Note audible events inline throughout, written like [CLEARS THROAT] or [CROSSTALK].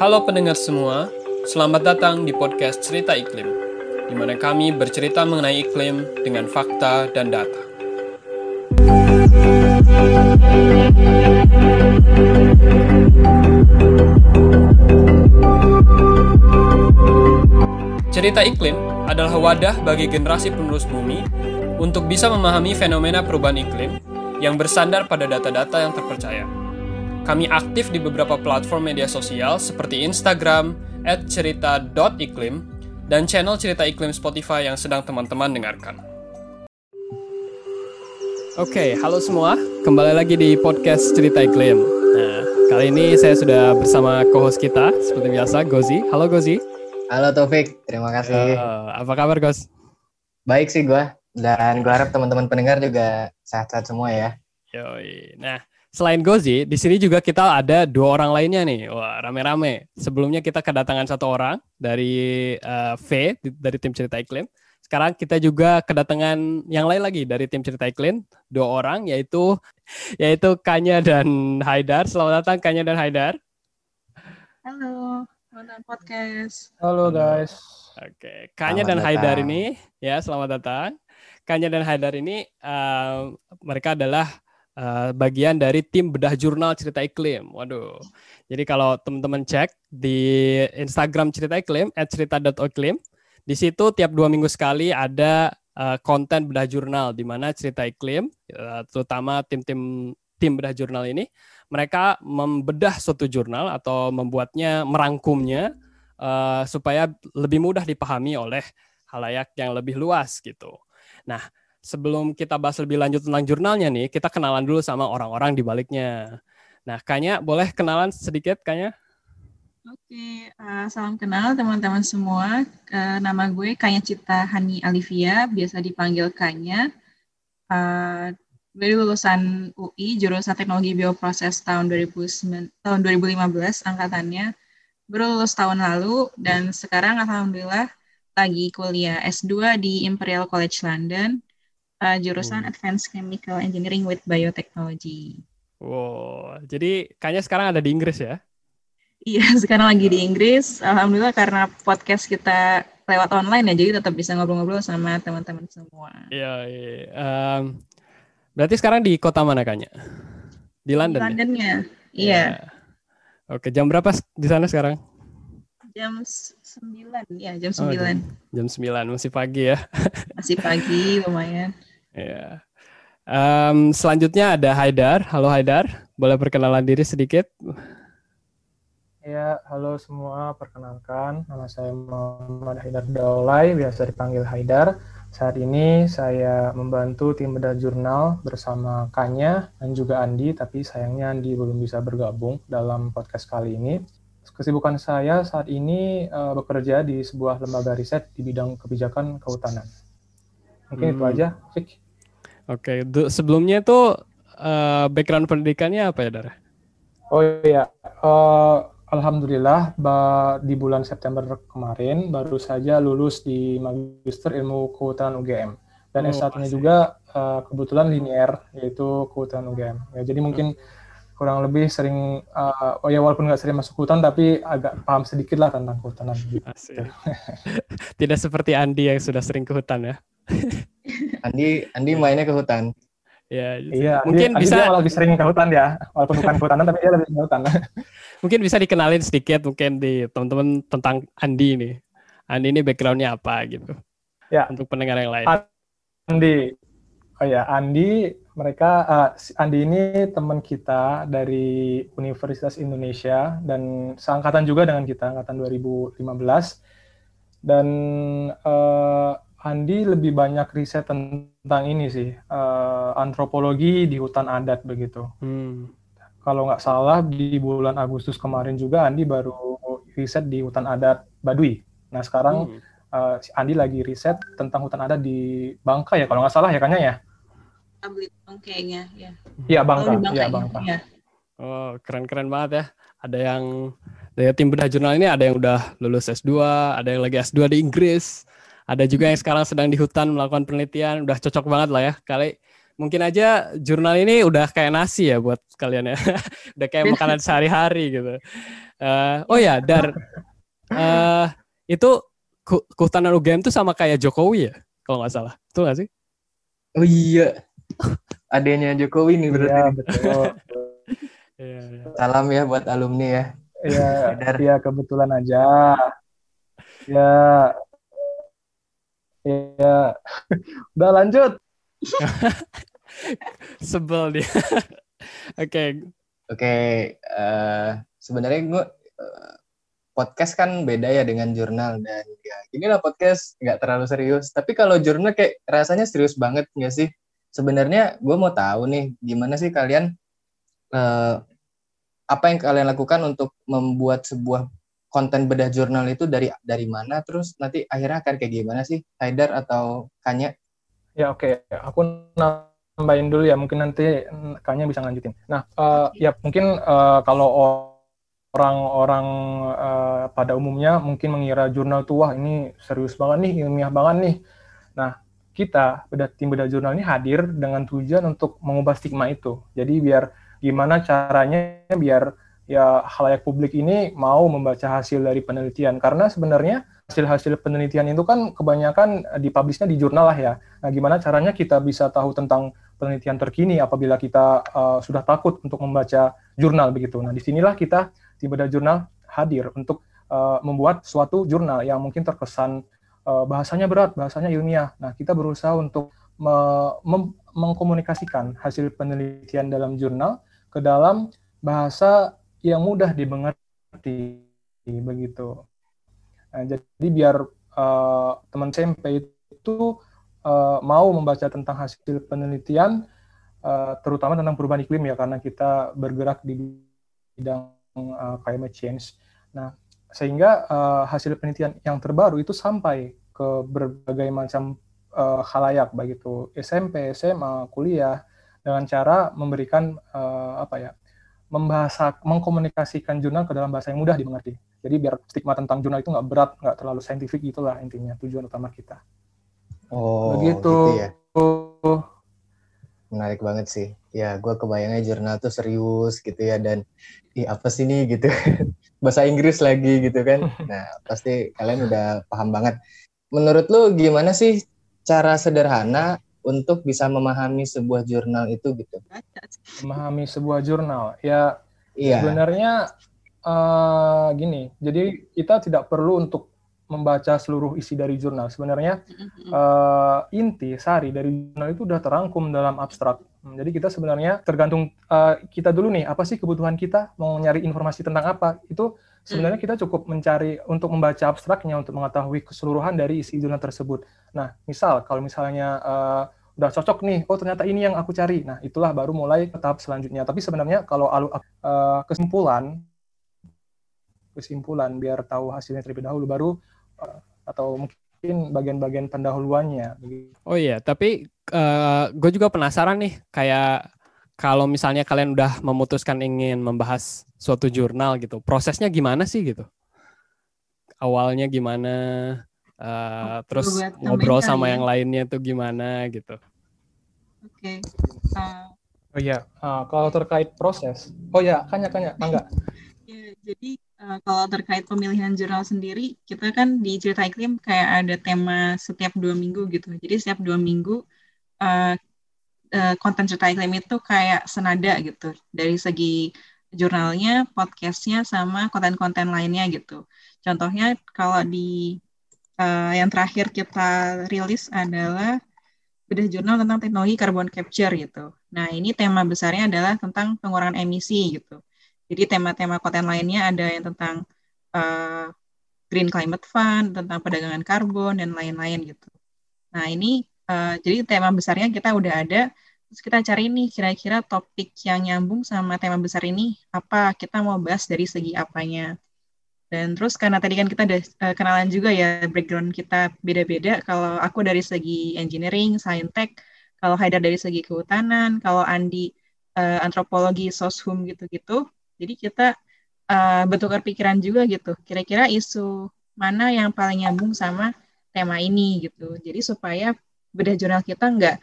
Halo pendengar semua, selamat datang di podcast Cerita Iklim, di mana kami bercerita mengenai iklim dengan fakta dan data. Cerita Iklim adalah wadah bagi generasi penerus bumi untuk bisa memahami fenomena perubahan iklim yang bersandar pada data-data yang terpercaya. Kami aktif di beberapa platform media sosial seperti Instagram, @cerita.iklim, dan channel Cerita Iklim Spotify yang sedang teman-teman dengarkan. Oke, halo semua. Kembali lagi di podcast Cerita Iklim. Nah, kali ini saya sudah bersama co-host kita, seperti biasa, Gozi. Halo Gozi. Halo Taufik, terima kasih. Uh, apa kabar, Gos? Baik sih gue, dan gue harap teman-teman pendengar juga sehat-sehat semua ya. Yoi. Nah, selain Gozi, di sini juga kita ada dua orang lainnya nih. Wah, rame-rame. Sebelumnya kita kedatangan satu orang dari uh, V, dari tim Cerita Iklim. Sekarang kita juga kedatangan yang lain lagi dari tim Cerita Iklim, dua orang yaitu [LAUGHS] yaitu Kanya dan Haidar. Selamat datang Kanya dan Haidar. Halo, teman podcast. Halo guys. Oke, Kanya dan Selamat Haidar datang. ini ya selamat datang. Kanya dan Haidar ini uh, mereka adalah uh, bagian dari tim bedah jurnal Cerita Iklim. Waduh. Jadi kalau teman-teman cek di Instagram Cerita Iklim @cerita.iklim, di situ tiap dua minggu sekali ada uh, konten bedah jurnal di mana Cerita Iklim, uh, terutama tim-tim tim bedah jurnal ini, mereka membedah suatu jurnal atau membuatnya merangkumnya uh, supaya lebih mudah dipahami oleh halayak yang lebih luas gitu. Nah, sebelum kita bahas lebih lanjut tentang jurnalnya nih, kita kenalan dulu sama orang-orang di baliknya. Nah, Kanya boleh kenalan sedikit Kanya? Oke, eh, salam kenal teman-teman semua. Eh, nama gue Kanya Cita Hani Alivia, biasa dipanggil Kanya. Eh, gue lulusan UI, jurusan Teknologi Bioproses tahun 2009, tahun 2015 angkatannya. Baru lulus tahun lalu dan sekarang alhamdulillah lagi kuliah S2 di Imperial College London, eh, jurusan Hmm. Advanced Chemical Engineering with Biotechnology. Wow, jadi Kanya sekarang ada di Inggris ya? Iya, [LAUGHS] sekarang lagi di Inggris. Alhamdulillah karena podcast kita lewat online ya, jadi tetap bisa ngobrol-ngobrol sama teman-teman semua. Iya. iya. Em, berarti sekarang di kota mana Kanya? Di London. Di ya? Londonnya, iya. Oke, jam berapa di sana sekarang? Jam 9, ya jam Oh, 9. Jam 9, masih pagi ya. Masih pagi, lumayan. Iya. Em, selanjutnya ada Haidar. Halo Haidar, boleh perkenalan diri sedikit? Ya, halo semua. Perkenalkan, nama saya Muhammad Haidar Daulay, biasa dipanggil Haidar. Saat ini saya membantu tim bedah jurnal bersama Kanya dan juga Andi, tapi sayangnya Andi belum bisa bergabung dalam podcast kali ini. Kesibukan saya saat ini eh, bekerja di sebuah lembaga riset di bidang kebijakan kehutanan. Mungkin itu Hmm. aja, Fik. Oke, du- sebelumnya itu eh, background pendidikannya apa ya, Dar? Oh iya, Eh, alhamdulillah ba- di bulan September kemarin baru saja lulus di Magister Ilmu Kehutanan UGM dan Oh, S1-nya asik. juga eh, kebetulan linear yaitu Kehutanan UGM. Ya, jadi mungkin kurang lebih sering eh, oh ya walaupun nggak sering masuk hutan tapi agak paham sedikit lah tentang kehutanan. gitu. Asik. [LAUGHS] Tidak seperti Andi yang sudah sering ke hutan ya. [LAUGHS] Andi Andi mainnya ke hutan. Ya, Iya, mungkin Andi, Andi bisa dia lebih sering ke hutan ya, walaupun bukan kehutanan tapi dia lebih ke hutan. [LAUGHS] mungkin bisa dikenalin sedikit mungkin di teman-teman tentang Andi ini. Andi ini backgroundnya apa gitu? Ya. Untuk pendengar yang lain. Andi. Oh ya, Andi, mereka eh, si Andi ini teman kita dari Universitas Indonesia dan seangkatan juga dengan kita, angkatan 2015. Dan eh, Andi lebih banyak riset tentang ini sih, eh, antropologi di hutan adat begitu. Hmm. Kalau nggak salah di bulan Agustus kemarin juga Andi baru riset di hutan adat Baduy. Nah sekarang Hmm. eh, si Andi lagi riset tentang hutan adat di Bangka ya kalau nggak salah ya kayaknya ya. Belitung kayaknya, ya. Iya Bangka, iya ya. Bangka. Iya. Oh, keren-keren banget ya. Ada yang dari tim bedah jurnal ini ada yang udah lulus S2, ada yang lagi S2 di Inggris, ada juga yang sekarang sedang di hutan melakukan penelitian, udah cocok banget lah ya. Kali mungkin aja jurnal ini udah kayak nasi ya buat kalian ya. [LAUGHS] udah kayak makanan [LAUGHS] sehari-hari gitu. Uh, oh ya, Dar. Uh, itu kehutanan UGM tuh sama kayak Jokowi ya, kalau nggak salah. Betul nggak sih? Oh iya. Adanya Jokowi nih berarti. Iya, betul. [LAUGHS] Iya, iya. Salam ya buat alumni ya. Iya, iya kebetulan aja. Ya. Ya. Udah lanjut. [LAUGHS] Sebel dia. [LAUGHS] Oke. Oke, eh, sebenarnya gue uh, podcast kan beda ya dengan jurnal dan ya inilah podcast nggak terlalu serius. Tapi kalau jurnal kayak rasanya serius banget nggak sih? Sebenarnya gue mau tahu nih gimana sih kalian uh, apa yang kalian lakukan untuk membuat sebuah konten bedah jurnal itu dari dari mana terus nanti akhirnya akan kayak gimana sih Haidar atau Kanya? Ya oke, okay. aku nambahin dulu ya, mungkin nanti Kanya bisa lanjutin. Nah, uh, ya mungkin uh, kalau orang-orang uh, pada umumnya mungkin mengira jurnal tua ini serius banget nih, ilmiah banget nih. Nah, kita, beda, tim beda jurnal ini hadir dengan tujuan untuk mengubah stigma itu. Jadi biar gimana caranya biar ya halayak publik ini mau membaca hasil dari penelitian. Karena sebenarnya hasil-hasil penelitian itu kan kebanyakan dipublishnya di jurnal lah ya. Nah, gimana caranya kita bisa tahu tentang penelitian terkini apabila kita uh, sudah takut untuk membaca jurnal begitu. Nah, di sinilah kita di Beda Jurnal hadir untuk uh, membuat suatu jurnal yang mungkin terkesan uh, bahasanya berat, bahasanya ilmiah. Nah, kita berusaha untuk me mengkomunikasikan hasil penelitian dalam jurnal ke dalam bahasa yang mudah dimengerti begitu. Nah, jadi biar uh, teman SMP itu uh, mau membaca tentang hasil penelitian, uh, terutama tentang perubahan iklim ya, karena kita bergerak di bidang uh, climate change. Nah, sehingga uh, hasil penelitian yang terbaru itu sampai ke berbagai macam uh, halayak, baik itu SMP, SMA, kuliah, dengan cara memberikan uh, apa ya, membahasa, mengkomunikasikan jurnal ke dalam bahasa yang mudah dimengerti. Jadi biar stigma tentang jurnal itu nggak berat, nggak terlalu saintifik itulah intinya tujuan utama kita. Oh, Begitu. gitu ya. Menarik banget sih. Ya, gue kebayangnya jurnal tuh serius gitu ya dan ih apa sih nih gitu. [LAUGHS] Bahasa Inggris lagi gitu kan. [LAUGHS] Nah, pasti kalian udah paham banget. Menurut lu gimana sih cara sederhana untuk bisa memahami sebuah jurnal itu gitu? Memahami sebuah jurnal. Ya, iya. sebenarnya uh, gini, jadi kita tidak perlu untuk membaca seluruh isi dari jurnal. Sebenarnya uh, inti sari dari jurnal itu sudah terangkum dalam abstrak. Jadi kita sebenarnya tergantung uh, kita dulu nih, apa sih kebutuhan kita, mau nyari informasi tentang apa. Itu sebenarnya mm. kita cukup mencari untuk membaca abstraknya untuk mengetahui keseluruhan dari isi jurnal tersebut. Nah, misal kalau misalnya uh, udah cocok nih, oh ternyata ini yang aku cari. Nah, itulah baru mulai ke tahap selanjutnya. Tapi sebenarnya kalau uh, kesimpulan kesimpulan biar tahu hasilnya terlebih dahulu baru uh, atau mungkin bagian-bagian pendahuluannya. Oh iya, tapi uh, gue juga penasaran nih kayak kalau misalnya kalian udah memutuskan ingin membahas suatu jurnal gitu, prosesnya gimana sih gitu? Awalnya gimana? Uh, terus ngobrol sama ya. yang lainnya tuh gimana gitu? Oke. Okay. Uh, oh iya, uh, kalau terkait proses, oh ya, kanya kanya, enggak. [LAUGHS] ya, jadi Uh, kalau terkait pemilihan jurnal sendiri, kita kan di cerita iklim kayak ada tema setiap dua minggu gitu. Jadi setiap dua minggu uh, konten cerita iklim itu kayak senada gitu dari segi jurnalnya, podcastnya, sama konten-konten lainnya gitu. Contohnya kalau di uh, yang terakhir kita rilis adalah bedah jurnal tentang teknologi carbon capture gitu. Nah ini tema besarnya adalah tentang pengurangan emisi gitu. Jadi tema-tema konten lainnya ada yang tentang uh, Green Climate Fund, tentang perdagangan karbon dan lain-lain gitu. Nah ini uh, jadi tema besarnya kita udah ada, terus kita cari nih kira-kira topik yang nyambung sama tema besar ini apa kita mau bahas dari segi apanya. Dan terus karena tadi kan kita ada uh, kenalan juga ya background kita beda-beda. Kalau aku dari segi engineering, saintek, kalau Haidar dari segi kehutanan, kalau Andi uh, antropologi, soshum gitu-gitu. Jadi kita uh, bertukar pikiran juga gitu. Kira-kira isu mana yang paling nyambung sama tema ini gitu. Jadi supaya bedah jurnal kita nggak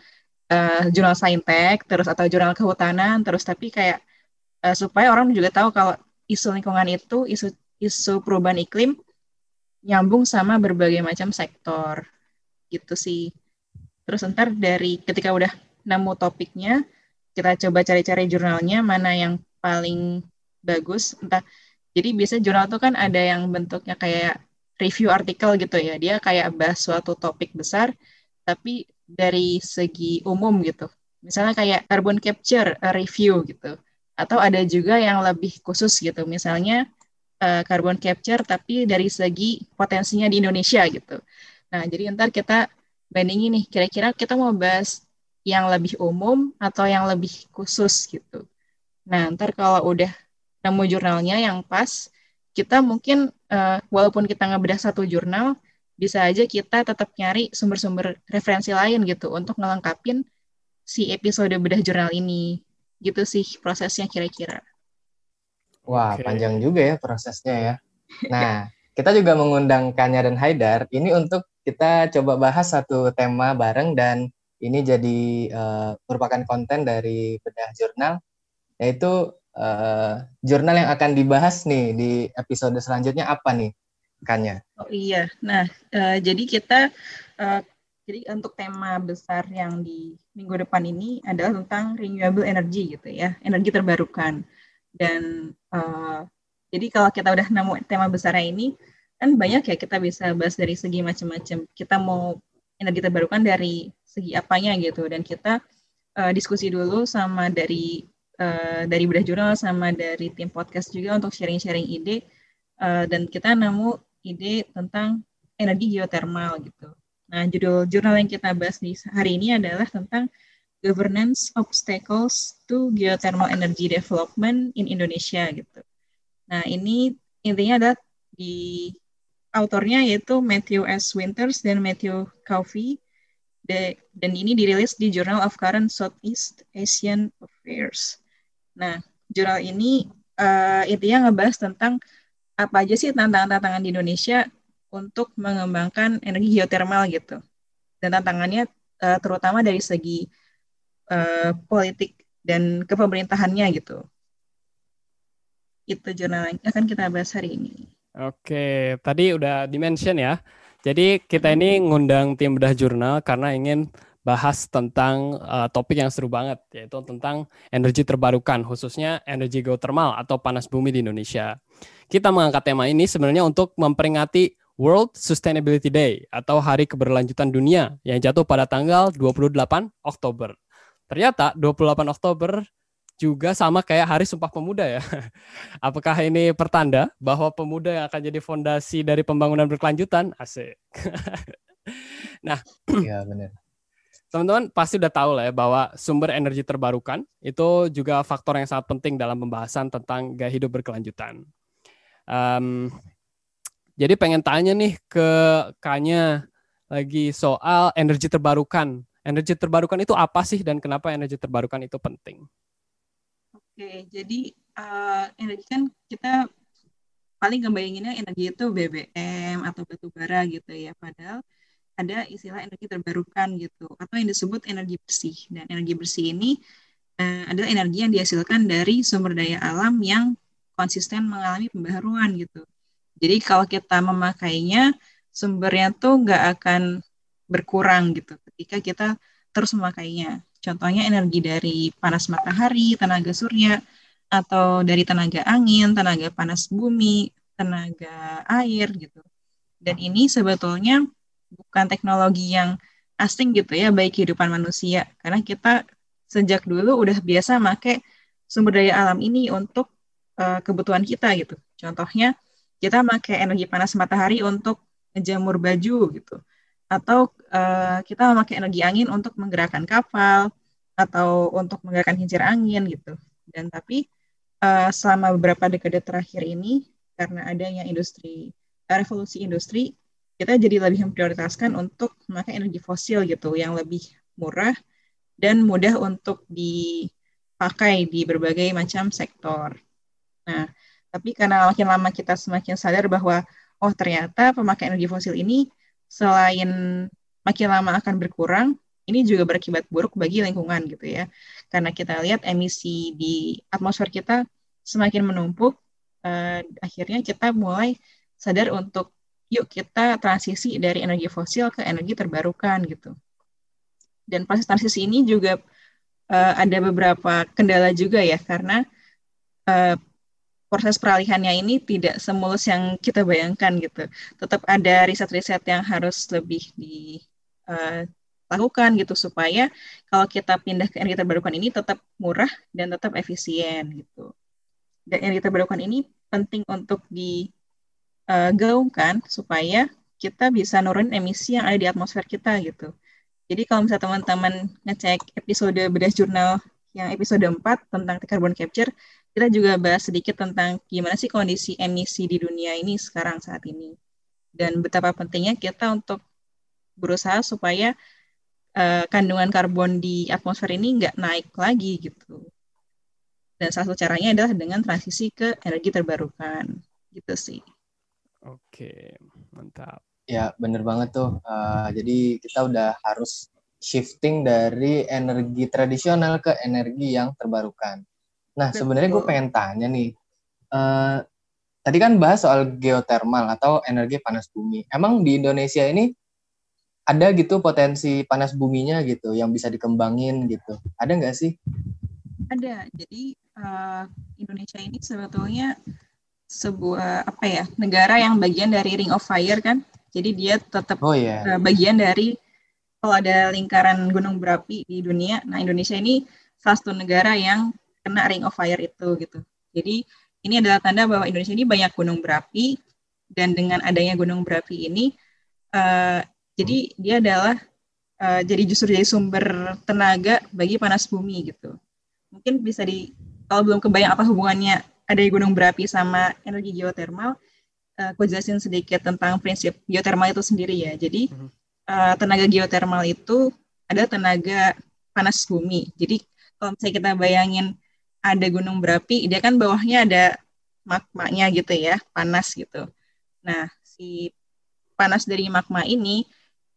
uh, jurnal saintek terus atau jurnal kehutanan terus tapi kayak uh, supaya orang juga tahu kalau isu lingkungan itu isu isu perubahan iklim nyambung sama berbagai macam sektor. Gitu sih. Terus ntar dari ketika udah nemu topiknya kita coba cari-cari jurnalnya mana yang paling bagus entah. Jadi biasanya jurnal itu kan ada yang bentuknya kayak review artikel gitu ya. Dia kayak bahas suatu topik besar tapi dari segi umum gitu. Misalnya kayak carbon capture review gitu. Atau ada juga yang lebih khusus gitu. Misalnya uh, carbon capture tapi dari segi potensinya di Indonesia gitu. Nah jadi ntar kita bandingin nih. Kira-kira kita mau bahas yang lebih umum atau yang lebih khusus gitu. Nah, ntar kalau udah nemu jurnalnya yang pas, kita mungkin uh, walaupun kita ngebedah satu jurnal, bisa aja kita tetap nyari sumber-sumber referensi lain gitu untuk ngelengkapin si episode bedah jurnal ini. Gitu sih prosesnya kira-kira. Wah, okay. panjang juga ya prosesnya ya. [LAUGHS] Nah, kita juga mengundang Kanya dan Haidar ini untuk kita coba bahas satu tema bareng dan ini jadi uh, merupakan konten dari bedah jurnal yaitu uh, jurnal yang akan dibahas nih di episode selanjutnya apa nih Kanya? Oh iya, nah uh, jadi kita uh, jadi untuk tema besar yang di minggu depan ini adalah tentang renewable energy gitu ya, energi terbarukan. Dan uh, jadi kalau kita udah nemu tema besarnya ini, kan banyak ya kita bisa bahas dari segi macam-macam. Kita mau energi terbarukan dari segi apanya gitu dan kita uh, diskusi dulu sama dari uh, dari bedah jurnal sama dari tim podcast juga untuk sharing-sharing ide uh, dan kita nemu ide tentang energi geothermal gitu. Nah, judul jurnal yang kita bahas di hari ini adalah tentang Governance Obstacles to Geothermal Energy Development in Indonesia gitu. Nah, ini intinya adalah di autornya yaitu Matthew S. Winters dan Matthew Coffey de, dan ini dirilis di Journal of Current Southeast Asian Affairs. Nah, jurnal ini uh, intinya ngebahas tentang apa aja sih tantangan-tantangan di Indonesia untuk mengembangkan energi geothermal gitu. Dan tantangannya uh, terutama dari segi uh, politik dan kepemerintahannya gitu. Itu jurnal yang akan kita bahas hari ini. Oke, tadi udah dimention ya jadi kita ini ngundang tim bedah jurnal karena ingin bahas tentang uh, topik yang seru banget yaitu tentang energi terbarukan khususnya energi geothermal atau panas bumi di Indonesia. Kita mengangkat tema ini sebenarnya untuk memperingati World Sustainability Day atau Hari Keberlanjutan Dunia yang jatuh pada tanggal 28 Oktober. Ternyata 28 Oktober juga sama kayak Hari Sumpah Pemuda ya. [LAUGHS] Apakah ini pertanda bahwa pemuda yang akan jadi fondasi dari pembangunan berkelanjutan? Asik. [LAUGHS] nah, [CLEARS THROAT] iya benar. Teman-teman pasti udah tahu lah ya bahwa sumber energi terbarukan itu juga faktor yang sangat penting dalam pembahasan tentang gaya hidup berkelanjutan. Um, jadi pengen tanya nih ke Kanya lagi soal energi terbarukan. Energi terbarukan itu apa sih dan kenapa energi terbarukan itu penting? Oke, jadi uh, energi kan kita paling ngebayanginnya energi itu BBM atau batu bara gitu ya. Padahal ada istilah energi terbarukan gitu atau yang disebut energi bersih. Dan energi bersih ini uh, adalah energi yang dihasilkan dari sumber daya alam yang konsisten mengalami pembaharuan gitu. Jadi kalau kita memakainya sumbernya tuh nggak akan berkurang gitu ketika kita terus memakainya. Contohnya energi dari panas matahari, tenaga surya, atau dari tenaga angin, tenaga panas bumi, tenaga air gitu. Dan ini sebetulnya bukan teknologi yang asing gitu ya baik kehidupan manusia karena kita sejak dulu udah biasa make sumber daya alam ini untuk uh, kebutuhan kita gitu. Contohnya kita pakai energi panas matahari untuk menjamur baju gitu atau uh, kita memakai energi angin untuk menggerakkan kapal atau untuk menggerakkan kincir angin gitu. Dan tapi uh, selama beberapa dekade terakhir ini karena adanya industri revolusi industri kita jadi lebih memprioritaskan untuk memakai energi fosil gitu yang lebih murah dan mudah untuk dipakai di berbagai macam sektor. Nah, tapi karena makin lama kita semakin sadar bahwa oh ternyata pemakaian energi fosil ini selain makin lama akan berkurang, ini juga berakibat buruk bagi lingkungan gitu ya. Karena kita lihat emisi di atmosfer kita semakin menumpuk, uh, akhirnya kita mulai sadar untuk yuk kita transisi dari energi fosil ke energi terbarukan gitu. Dan proses transisi ini juga uh, ada beberapa kendala juga ya karena uh, proses peralihannya ini tidak semulus yang kita bayangkan gitu. Tetap ada riset-riset yang harus lebih di uh, lakukan gitu supaya kalau kita pindah ke energi terbarukan ini tetap murah dan tetap efisien gitu. Dan energi terbarukan ini penting untuk digaungkan uh, supaya kita bisa nurunin emisi yang ada di atmosfer kita gitu. Jadi kalau misalnya teman-teman ngecek episode bedah jurnal yang episode 4 tentang carbon capture, kita juga bahas sedikit tentang gimana sih kondisi emisi di dunia ini sekarang saat ini. Dan betapa pentingnya kita untuk berusaha supaya uh, kandungan karbon di atmosfer ini nggak naik lagi gitu. Dan salah satu caranya adalah dengan transisi ke energi terbarukan, gitu sih. Oke, mantap. Ya, bener banget tuh. Uh, jadi kita udah harus shifting dari energi tradisional ke energi yang terbarukan. Nah, sebenarnya gue pengen tanya nih. Uh, tadi kan bahas soal geothermal atau energi panas bumi. Emang di Indonesia ini ada gitu potensi panas buminya gitu yang bisa dikembangin gitu ada nggak sih ada jadi uh, Indonesia ini sebetulnya sebuah apa ya negara yang bagian dari Ring of Fire kan jadi dia tetap oh, yeah. uh, bagian dari kalau ada lingkaran gunung berapi di dunia nah Indonesia ini salah satu negara yang kena Ring of Fire itu gitu jadi ini adalah tanda bahwa Indonesia ini banyak gunung berapi dan dengan adanya gunung berapi ini uh, jadi dia adalah uh, jadi justru jadi sumber tenaga bagi panas bumi gitu. Mungkin bisa di kalau belum kebayang apa hubungannya ada gunung berapi sama energi geotermal, uh, aku jelasin sedikit tentang prinsip geotermal itu sendiri ya. Jadi uh, tenaga geotermal itu ada tenaga panas bumi. Jadi kalau misalnya kita bayangin ada gunung berapi, dia kan bawahnya ada magmanya gitu ya, panas gitu. Nah, si panas dari magma ini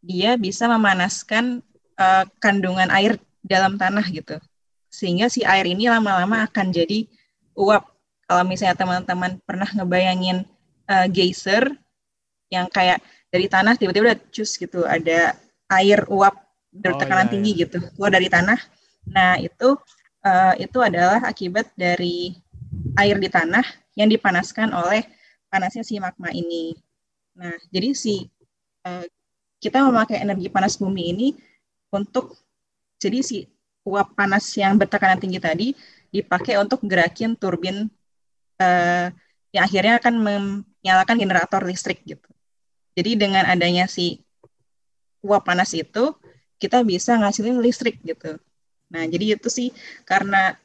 dia bisa memanaskan uh, kandungan air dalam tanah gitu. Sehingga si air ini lama-lama akan jadi uap. Kalau misalnya teman-teman pernah ngebayangin uh, geyser yang kayak dari tanah tiba-tiba udah cus gitu, ada air uap bertekanan oh, iya, tinggi iya. gitu keluar dari tanah. Nah, itu uh, itu adalah akibat dari air di tanah yang dipanaskan oleh panasnya si magma ini. Nah, jadi si uh, kita memakai energi panas bumi ini untuk jadi si uap panas yang bertekanan tinggi tadi dipakai untuk gerakin turbin uh, yang akhirnya akan menyalakan generator listrik gitu. Jadi dengan adanya si uap panas itu kita bisa ngasilin listrik gitu. Nah, jadi itu sih karena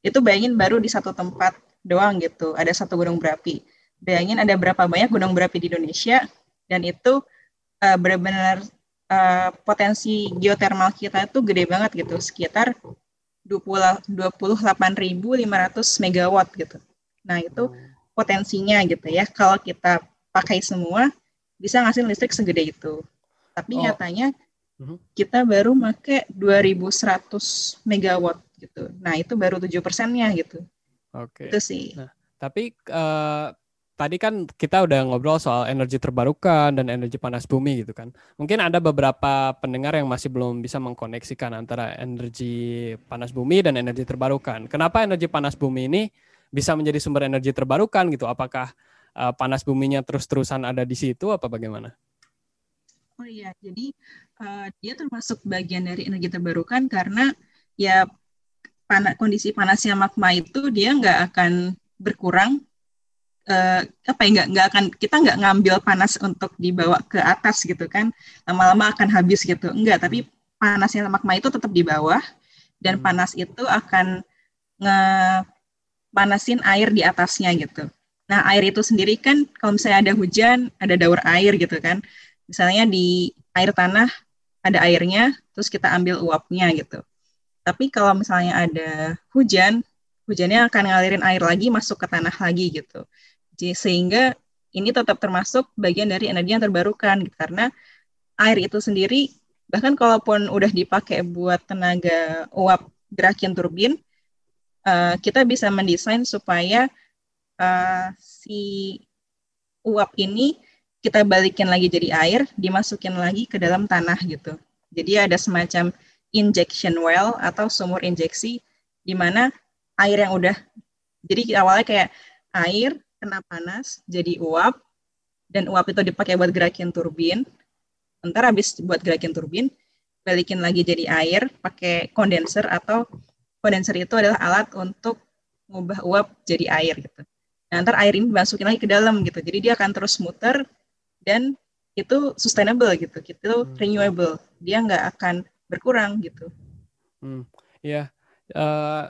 itu bayangin baru di satu tempat doang gitu, ada satu gunung berapi. Bayangin ada berapa banyak gunung berapi di Indonesia dan itu uh, benar-benar uh, potensi geotermal kita itu gede banget gitu, sekitar 20 28.500 megawatt gitu. Nah, itu potensinya gitu ya. Kalau kita pakai semua bisa ngasih listrik segede itu. Tapi oh. nyatanya. Kita baru make 2100 megawatt gitu. Nah, itu baru 7 persennya gitu. Oke. Okay. Itu sih. Nah, tapi uh, tadi kan kita udah ngobrol soal energi terbarukan dan energi panas bumi gitu kan. Mungkin ada beberapa pendengar yang masih belum bisa mengkoneksikan antara energi panas bumi dan energi terbarukan. Kenapa energi panas bumi ini bisa menjadi sumber energi terbarukan gitu? Apakah uh, panas buminya terus-terusan ada di situ apa bagaimana? Oh iya, jadi uh, dia termasuk bagian dari energi terbarukan karena ya pan kondisi panasnya magma itu dia nggak akan berkurang uh, apa ya nggak nggak akan kita nggak ngambil panas untuk dibawa ke atas gitu kan lama-lama akan habis gitu. Enggak tapi panasnya magma itu tetap di bawah dan hmm. panas itu akan nge panasin air di atasnya gitu. Nah air itu sendiri kan kalau misalnya ada hujan ada daur air gitu kan. Misalnya di air tanah ada airnya terus kita ambil uapnya gitu tapi kalau misalnya ada hujan hujannya akan ngalirin air lagi masuk ke tanah lagi gitu sehingga ini tetap termasuk bagian dari energi yang terbarukan gitu. karena air itu sendiri Bahkan kalaupun udah dipakai buat tenaga uap gerakin turbin, uh, kita bisa mendesain supaya uh, si uap ini kita balikin lagi jadi air, dimasukin lagi ke dalam tanah gitu. Jadi ada semacam injection well atau sumur injeksi di mana air yang udah jadi awalnya kayak air kena panas jadi uap dan uap itu dipakai buat gerakin turbin. Ntar habis buat gerakin turbin, balikin lagi jadi air pakai kondenser atau kondenser itu adalah alat untuk mengubah uap jadi air gitu. Nah, ntar air ini dimasukin lagi ke dalam gitu. Jadi dia akan terus muter dan itu sustainable gitu. Itu hmm. renewable. Dia nggak akan berkurang gitu. Hmm, iya. Uh,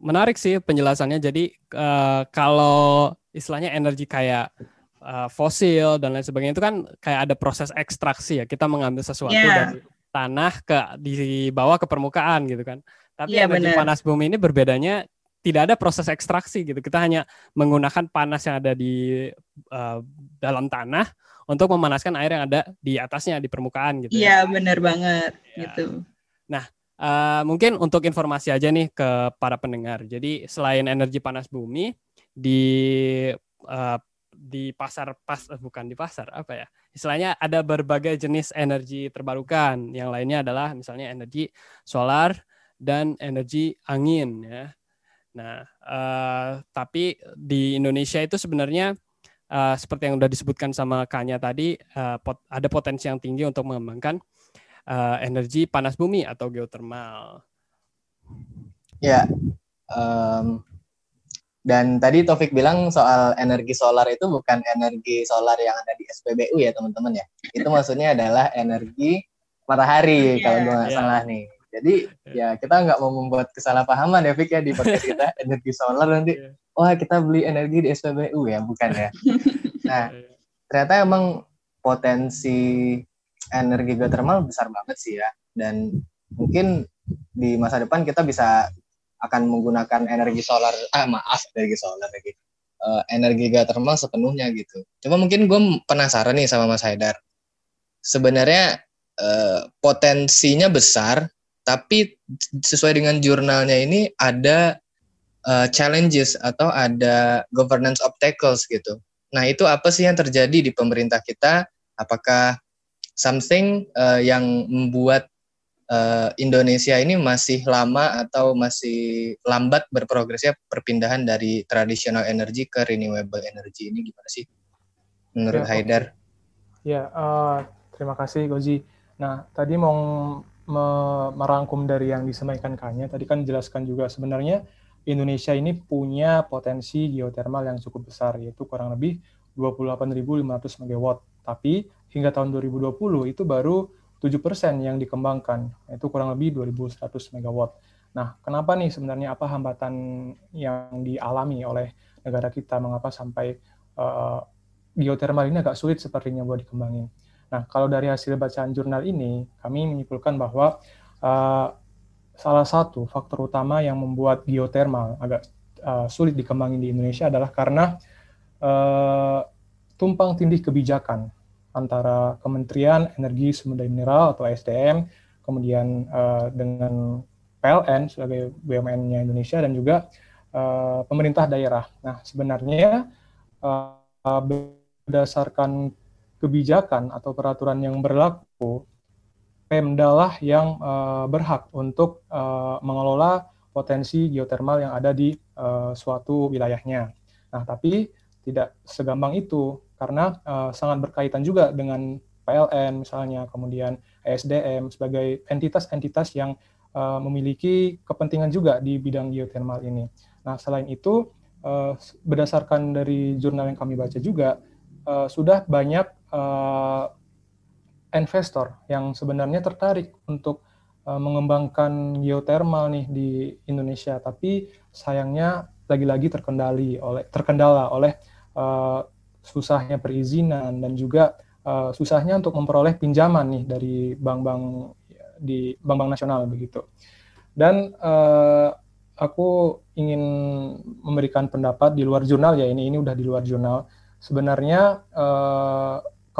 menarik sih penjelasannya. Jadi uh, kalau istilahnya energi kayak uh, fosil dan lain sebagainya itu kan kayak ada proses ekstraksi ya. Kita mengambil sesuatu yeah. dari tanah ke dibawa ke permukaan gitu kan. Tapi yeah, energi bener. panas bumi ini berbedanya tidak ada proses ekstraksi gitu. Kita hanya menggunakan panas yang ada di uh, dalam tanah untuk memanaskan air yang ada di atasnya di permukaan gitu. Ya. Iya, ya. benar banget ya. gitu. Nah, uh, mungkin untuk informasi aja nih ke para pendengar. Jadi selain energi panas bumi di uh, di pasar pas bukan di pasar apa ya istilahnya ada berbagai jenis energi terbarukan yang lainnya adalah misalnya energi solar dan energi angin ya nah uh, tapi di Indonesia itu sebenarnya uh, seperti yang sudah disebutkan sama Kanya tadi uh, pot, ada potensi yang tinggi untuk mengembangkan uh, energi panas bumi atau geotermal ya um, dan tadi Taufik bilang soal energi solar itu bukan energi solar yang ada di SPBU ya teman-teman ya. Itu maksudnya adalah energi matahari yeah, kalau gue nggak yeah. salah nih. Jadi ya kita nggak mau membuat kesalahpahaman ya Fik ya di podcast kita [LAUGHS] energi solar nanti. Yeah. Wah kita beli energi di SPBU ya bukan ya. [LAUGHS] Nah ternyata emang potensi energi geothermal besar banget sih ya. Dan mungkin di masa depan kita bisa akan menggunakan energi solar ah maaf energi solar lagi uh, energi geothermal sepenuhnya gitu. Cuma mungkin gue penasaran nih sama Mas Haidar. Sebenarnya uh, potensinya besar, tapi sesuai dengan jurnalnya ini ada uh, challenges atau ada governance obstacles gitu. Nah itu apa sih yang terjadi di pemerintah kita? Apakah something uh, yang membuat uh, Indonesia ini masih lama atau masih lambat berprogresnya perpindahan dari tradisional energi ke renewable energy ini gimana sih menurut ya, Haidar? Ya, uh, terima kasih Gozi. Nah, tadi mau merangkum dari yang disampaikan Kanya, tadi kan jelaskan juga sebenarnya Indonesia ini punya potensi geotermal yang cukup besar, yaitu kurang lebih 28.500 MW. Tapi hingga tahun 2020 itu baru 7% yang dikembangkan, itu kurang lebih 2100 MW. Nah, kenapa nih sebenarnya apa hambatan yang dialami oleh negara kita, mengapa sampai uh, geothermal ini agak sulit sepertinya buat dikembangin. Nah, kalau dari hasil bacaan jurnal ini, kami menyimpulkan bahwa uh, salah satu faktor utama yang membuat geothermal agak uh, sulit dikembangin di Indonesia adalah karena uh, tumpang tindih kebijakan antara Kementerian Energi Sumber Daya Mineral atau SDM, kemudian uh, dengan PLN sebagai BUMN-nya Indonesia dan juga uh, pemerintah daerah. Nah, sebenarnya uh, berdasarkan kebijakan atau peraturan yang berlaku, Pemda lah yang uh, berhak untuk uh, mengelola potensi geotermal yang ada di uh, suatu wilayahnya. Nah, tapi tidak segampang itu karena uh, sangat berkaitan juga dengan PLN misalnya, kemudian ESDM sebagai entitas-entitas yang uh, memiliki kepentingan juga di bidang geothermal ini. Nah, selain itu, uh, berdasarkan dari jurnal yang kami baca juga, uh, sudah banyak uh, investor yang sebenarnya tertarik untuk uh, mengembangkan geothermal nih di Indonesia, tapi sayangnya lagi-lagi terkendali oleh terkendala oleh uh, susahnya perizinan dan juga uh, susahnya untuk memperoleh pinjaman nih dari bank-bank di bank-bank nasional begitu. Dan uh, aku ingin memberikan pendapat di luar jurnal ya ini ini udah di luar jurnal. Sebenarnya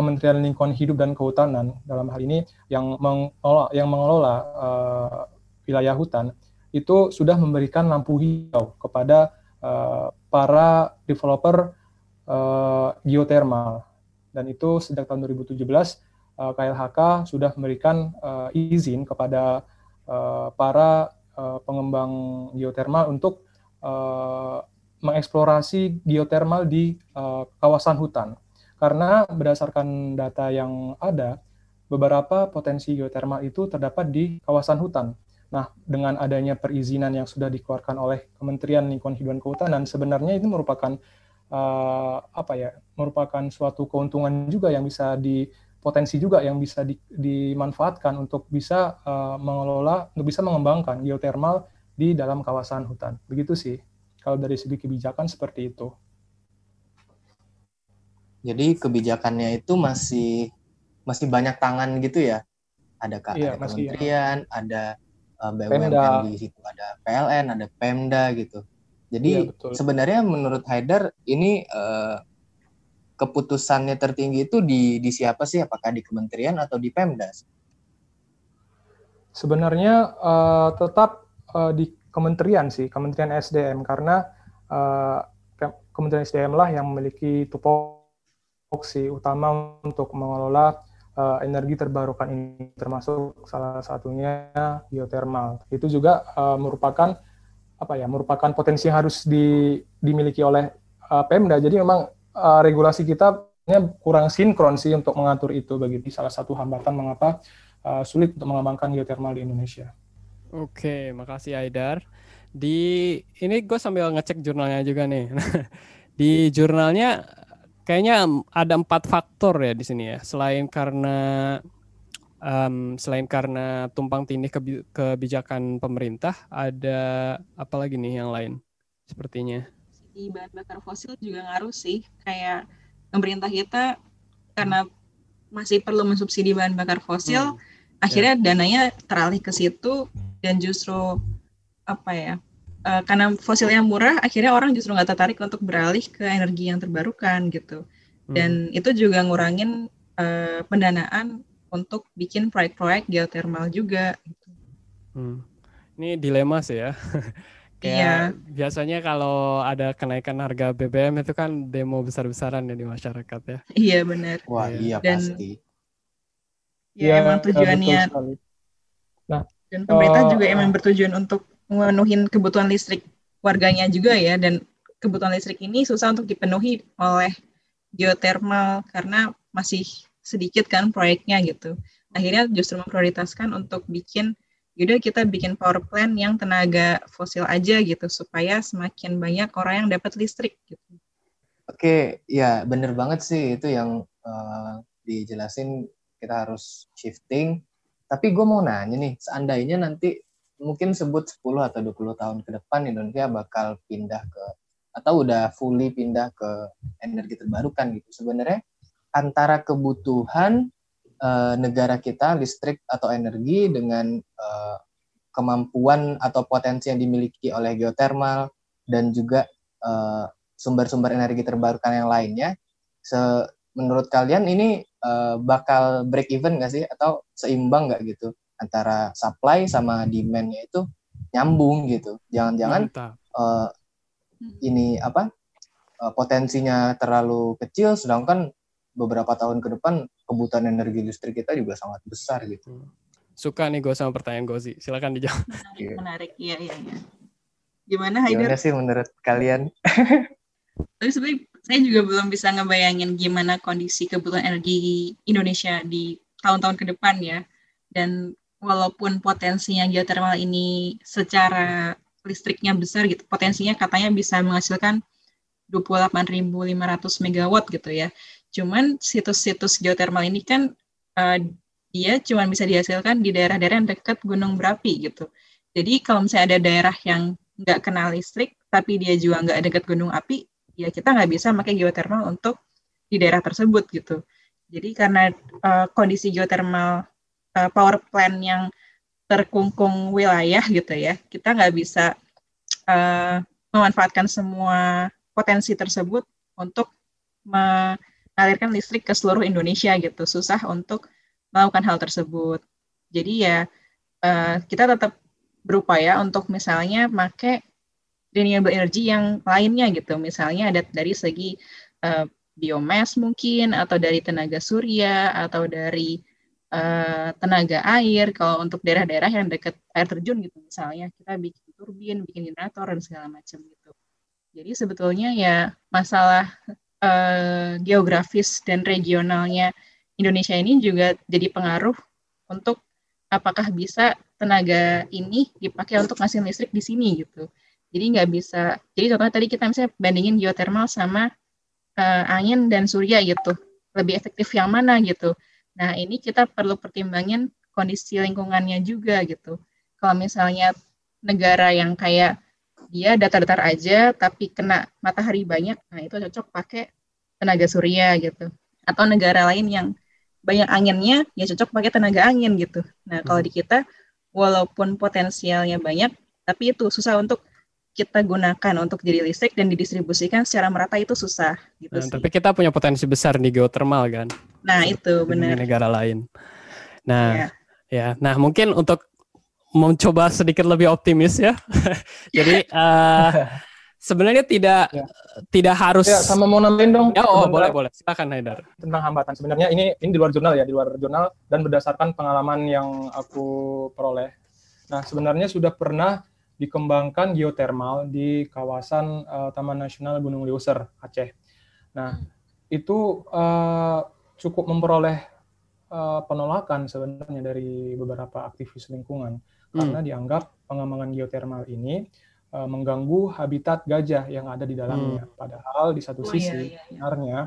Kementerian Lingkungan Hidup dan Kehutanan dalam hal ini yang mengelola, yang mengelola uh, wilayah hutan itu sudah memberikan lampu hijau kepada uh, para developer uh, geothermal dan itu sejak tahun 2017 uh, KLHK sudah memberikan uh, izin kepada uh, para uh, pengembang geothermal untuk uh, mengeksplorasi geothermal di uh, kawasan hutan karena berdasarkan data yang ada, beberapa potensi geotermal itu terdapat di kawasan hutan. Nah, dengan adanya perizinan yang sudah dikeluarkan oleh Kementerian Lingkungan Hidup dan Kehutanan, sebenarnya ini merupakan uh, apa ya? merupakan suatu keuntungan juga yang bisa di potensi juga yang bisa di, dimanfaatkan untuk bisa uh, mengelola, untuk bisa mengembangkan geotermal di dalam kawasan hutan. Begitu sih, kalau dari segi kebijakan seperti itu. Jadi kebijakannya itu masih masih banyak tangan gitu ya. Ada kak, iya, ada masih, kementerian, ya. ada uh, eh, BUMN di situ, ada PLN, ada Pemda gitu. Jadi iya, sebenarnya menurut Haidar ini uh, keputusannya tertinggi itu di di siapa sih? Apakah di kementerian atau di Pemda? Sebenarnya uh, tetap uh, di kementerian sih, Kementerian SDM karena uh, Kementerian SDM lah yang memiliki tupoksi opsi utama untuk mengelola uh, energi terbarukan ini termasuk salah satunya geothermal. Itu juga uh, merupakan apa ya merupakan potensi yang harus di, dimiliki oleh uh, Pemda. Jadi memang uh, regulasi kita kurang sinkron sih untuk mengatur itu bagi salah satu hambatan mengapa uh, sulit untuk mengembangkan geothermal di Indonesia. Oke, makasih Aidar. Di ini gue sambil ngecek jurnalnya juga nih. [LAUGHS] di jurnalnya kayaknya ada empat faktor ya di sini ya. Selain karena um, selain karena tumpang tindih kebijakan pemerintah, ada apa lagi nih yang lain? Sepertinya. Di bahan bakar fosil juga ngaruh sih. Kayak pemerintah kita karena masih perlu mensubsidi bahan bakar fosil, hmm. akhirnya ya. dananya teralih ke situ dan justru apa ya uh, karena fosilnya murah, akhirnya orang justru nggak tertarik untuk beralih ke energi yang terbarukan gitu. Dan hmm. itu juga ngurangin uh, pendanaan untuk bikin proyek-proyek geothermal juga. Gitu. Hmm. Ini dilema sih ya. [LAUGHS] Kayak iya. biasanya kalau ada kenaikan harga BBM itu kan demo besar-besaran ya di masyarakat ya. Iya benar. Wah iya dan, pasti. Ya, ya emang tujuannya. Nah, dan pemerintah uh, juga emang bertujuan untuk memenuhi kebutuhan listrik warganya juga ya dan kebutuhan listrik ini susah untuk dipenuhi oleh geothermal karena masih sedikit kan proyeknya gitu. Akhirnya justru memprioritaskan untuk bikin yaudah kita bikin power plant yang tenaga fosil aja gitu supaya semakin banyak orang yang dapat listrik gitu. Oke, ya bener banget sih itu yang uh, dijelasin kita harus shifting. Tapi gue mau nanya nih, seandainya nanti mungkin sebut 10 atau 20 tahun ke depan Indonesia bakal pindah ke atau udah fully pindah ke energi terbarukan gitu. Sebenarnya antara kebutuhan uh, negara kita listrik atau energi dengan uh, kemampuan atau potensi yang dimiliki oleh geothermal dan juga uh, sumber-sumber energi terbarukan yang lainnya, se menurut kalian ini bakal break even nggak sih atau seimbang nggak gitu? Antara supply sama demand-nya itu nyambung gitu. Jangan-jangan uh, ini apa uh, potensinya terlalu kecil, sedangkan beberapa tahun ke depan kebutuhan energi listrik kita juga sangat besar gitu. Hmm. Suka nih gue sama pertanyaan Gozi. Silakan dijawab. Menarik, iya. menarik. Iya, iya, iya. Gimana Haidar? Gimana sih menurut kalian? [LAUGHS] Tapi sebenarnya saya juga belum bisa ngebayangin gimana kondisi kebutuhan energi Indonesia di tahun-tahun ke depan ya. Dan walaupun potensinya geothermal ini secara listriknya besar gitu, potensinya katanya bisa menghasilkan 28.500 megawatt gitu ya. Cuman situs-situs geothermal ini kan uh, dia cuma bisa dihasilkan di daerah-daerah yang dekat gunung berapi gitu. Jadi kalau misalnya ada daerah yang nggak kenal listrik, tapi dia juga nggak dekat gunung api, ya kita nggak bisa pakai geothermal untuk di daerah tersebut gitu. Jadi karena uh, kondisi geothermal uh, power plant yang terkungkung wilayah gitu ya, kita nggak bisa uh, memanfaatkan semua potensi tersebut untuk me mengalirkan listrik ke seluruh Indonesia gitu. Susah untuk melakukan hal tersebut. Jadi ya uh, kita tetap berupaya untuk misalnya make renewable energy yang lainnya gitu. Misalnya ada dari segi uh, biomass mungkin atau dari tenaga surya atau dari uh, tenaga air. Kalau untuk daerah-daerah yang dekat air terjun gitu misalnya kita bikin turbin, bikin generator dan segala macam gitu. Jadi sebetulnya ya masalah uh, geografis dan regionalnya Indonesia ini juga jadi pengaruh untuk apakah bisa tenaga ini dipakai untuk ngasih listrik di sini gitu. Jadi nggak bisa. Jadi contohnya tadi kita misalnya bandingin geothermal sama uh, angin dan surya gitu. Lebih efektif yang mana gitu. Nah ini kita perlu pertimbangin kondisi lingkungannya juga gitu. Kalau misalnya negara yang kayak dia datar-datar aja tapi kena matahari banyak, nah itu cocok pakai tenaga surya gitu. Atau negara lain yang banyak anginnya, ya cocok pakai tenaga angin gitu. Nah kalau hmm. di kita, walaupun potensialnya banyak, tapi itu susah untuk kita gunakan untuk jadi listrik dan didistribusikan secara merata itu susah gitu nah, sih. Tapi kita punya potensi besar di geothermal kan. Nah, itu benar. Di negara lain. Nah, ya. ya. Nah, mungkin untuk mencoba sedikit lebih optimis ya. [LAUGHS] Jadi uh, [LAUGHS] sebenarnya tidak ya. tidak harus ya, sama mau nambahin dong. Ya, oh, boleh boleh. Silakan Haidar. Tentang hambatan. Sebenarnya ini ini di luar jurnal ya, di luar jurnal dan berdasarkan pengalaman yang aku peroleh. Nah, sebenarnya sudah pernah dikembangkan geotermal di kawasan uh, Taman Nasional Gunung Leuser, Aceh. Nah, itu uh, cukup memperoleh uh, penolakan sebenarnya dari beberapa aktivis lingkungan karena hmm. dianggap pengembangan geotermal ini uh, mengganggu habitat gajah yang ada di dalamnya. Hmm. Padahal di satu oh, sisi iya, iya, iya. sebenarnya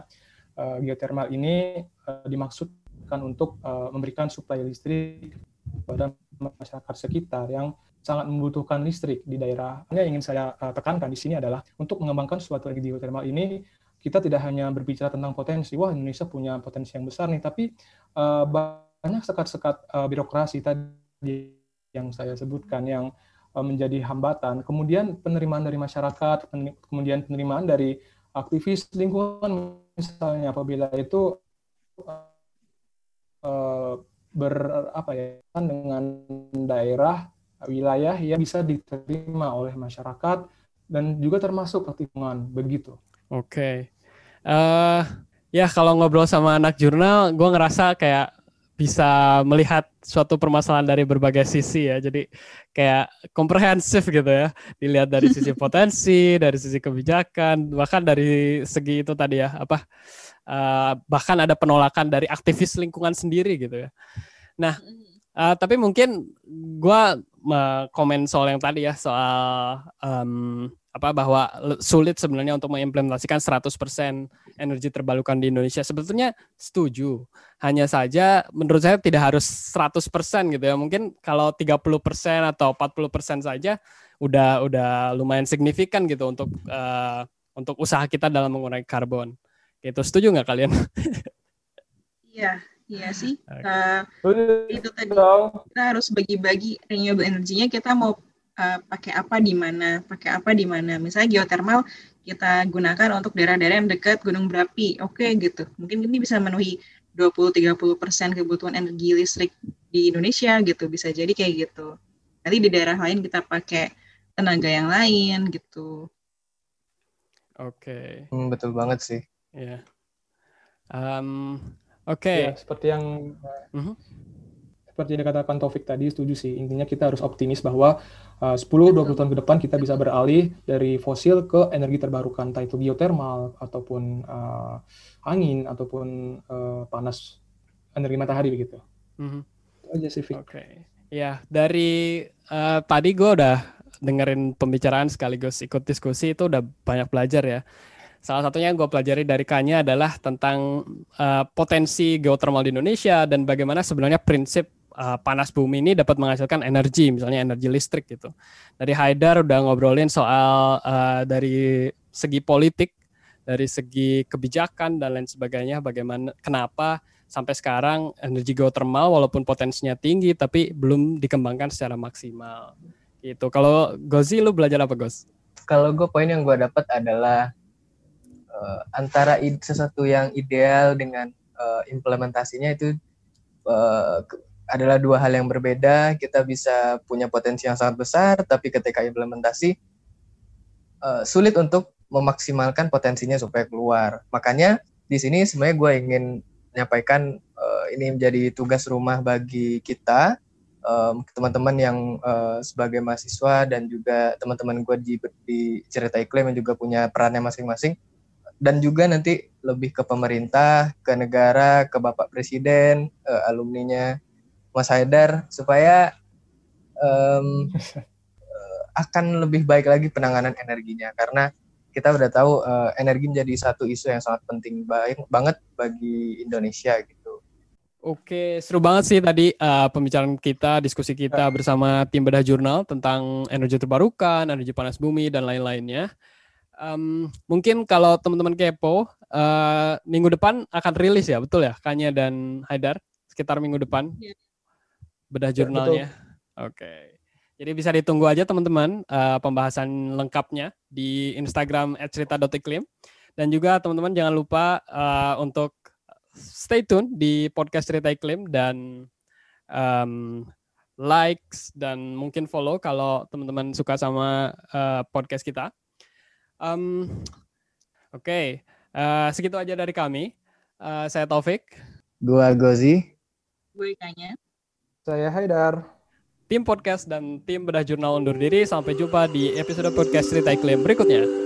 uh, geotermal ini uh, dimaksudkan untuk uh, memberikan suplai listrik kepada masyarakat sekitar yang sangat membutuhkan listrik di daerah. Yang ingin saya uh, tekankan di sini adalah untuk mengembangkan suatu energi geotermal ini kita tidak hanya berbicara tentang potensi, wah Indonesia punya potensi yang besar nih, tapi uh, banyak sekat-sekat uh, birokrasi tadi yang saya sebutkan yang menjadi hambatan. Kemudian penerimaan dari masyarakat, kemudian penerimaan dari aktivis lingkungan misalnya apabila itu uh, ber apa ya dengan daerah wilayah yang bisa diterima oleh masyarakat dan juga termasuk pertimbangan begitu. Oke, okay. uh, ya kalau ngobrol sama anak jurnal, gue ngerasa kayak bisa melihat suatu permasalahan dari berbagai sisi ya. Jadi kayak komprehensif gitu ya. Dilihat dari sisi [LAUGHS] potensi, dari sisi kebijakan, bahkan dari segi itu tadi ya apa uh, bahkan ada penolakan dari aktivis lingkungan sendiri gitu ya. Nah, uh, tapi mungkin gue komen soal yang tadi ya soal um, apa bahwa sulit sebenarnya untuk mengimplementasikan 100% energi terbarukan di Indonesia. Sebetulnya setuju. Hanya saja menurut saya tidak harus 100% gitu ya. Mungkin kalau 30% atau 40% saja udah udah lumayan signifikan gitu untuk uh, untuk usaha kita dalam mengurangi karbon. Gitu. Setuju nggak kalian? [LAUGHS] Iya, iya sih. Okay. Uh, itu tadi kita harus bagi-bagi renewable energinya kita mau uh, pakai apa di mana, pakai apa di mana. Misalnya geothermal kita gunakan untuk daerah-daerah yang dekat gunung berapi. Oke okay, gitu. Mungkin ini bisa memenuhi 20-30% kebutuhan energi listrik di Indonesia gitu. Bisa jadi kayak gitu. Nanti di daerah lain kita pakai tenaga yang lain gitu. Oke. Okay. Hmm, betul banget sih. Ya. Yeah. Um, Oke. Okay. Ya, seperti yang uh -huh seperti yang dikatakan Taufik tadi, setuju sih. Intinya kita harus optimis bahwa uh, 10-20 tahun ke depan kita bisa beralih dari fosil ke energi terbarukan, entah itu geothermal, ataupun uh, angin, ataupun uh, panas energi matahari begitu. Mm-hmm. aja sih, Oke. Okay. Ya, dari uh, tadi gue udah dengerin pembicaraan sekaligus ikut diskusi itu udah banyak belajar ya. Salah satunya yang gue pelajari dari Kanya adalah tentang uh, potensi geothermal di Indonesia dan bagaimana sebenarnya prinsip uh, panas bumi ini dapat menghasilkan energi, misalnya energi listrik gitu. Dari Haidar udah ngobrolin soal uh, dari segi politik, dari segi kebijakan dan lain sebagainya, bagaimana kenapa sampai sekarang energi geothermal walaupun potensinya tinggi tapi belum dikembangkan secara maksimal. Itu kalau Gozi lu belajar apa Goz? Kalau gue poin yang gue dapat adalah uh, antara sesuatu yang ideal dengan uh, implementasinya itu uh, adalah dua hal yang berbeda. Kita bisa punya potensi yang sangat besar, tapi ketika implementasi uh, sulit untuk memaksimalkan potensinya supaya keluar. Makanya di sini sebenarnya gue ingin menyampaikan uh, ini menjadi tugas rumah bagi kita um, teman-teman yang uh, sebagai mahasiswa dan juga teman-teman gue di, di cerita iklim yang juga punya perannya masing-masing dan juga nanti lebih ke pemerintah, ke negara, ke Bapak Presiden, uh, alumninya Mas Haidar supaya um, akan lebih baik lagi penanganan energinya karena kita udah tahu uh, energi menjadi satu isu yang sangat penting baik banget bagi Indonesia gitu. Oke, seru banget sih tadi uh, pembicaraan kita, diskusi kita bersama tim bedah jurnal tentang energi terbarukan, energi panas bumi dan lain-lainnya. Um, mungkin kalau teman-teman kepo, uh, minggu depan akan rilis ya, betul ya, Kanya dan Haidar, sekitar minggu depan, iya. bedah ya, jurnalnya. Ya, Oke, jadi bisa ditunggu aja teman-teman uh, pembahasan lengkapnya di Instagram @cerita.iklim dan juga teman-teman jangan lupa uh, untuk stay tune di podcast Cerita Iklim dan um, likes dan mungkin follow kalau teman-teman suka sama uh, podcast kita. Um, Oke, okay. uh, segitu aja dari kami. Uh, saya Taufik. Gua Gozi. Gue Kanya. Saya Haidar. Tim podcast dan tim bedah jurnal undur diri. Sampai jumpa di episode podcast Cerita Iklim berikutnya.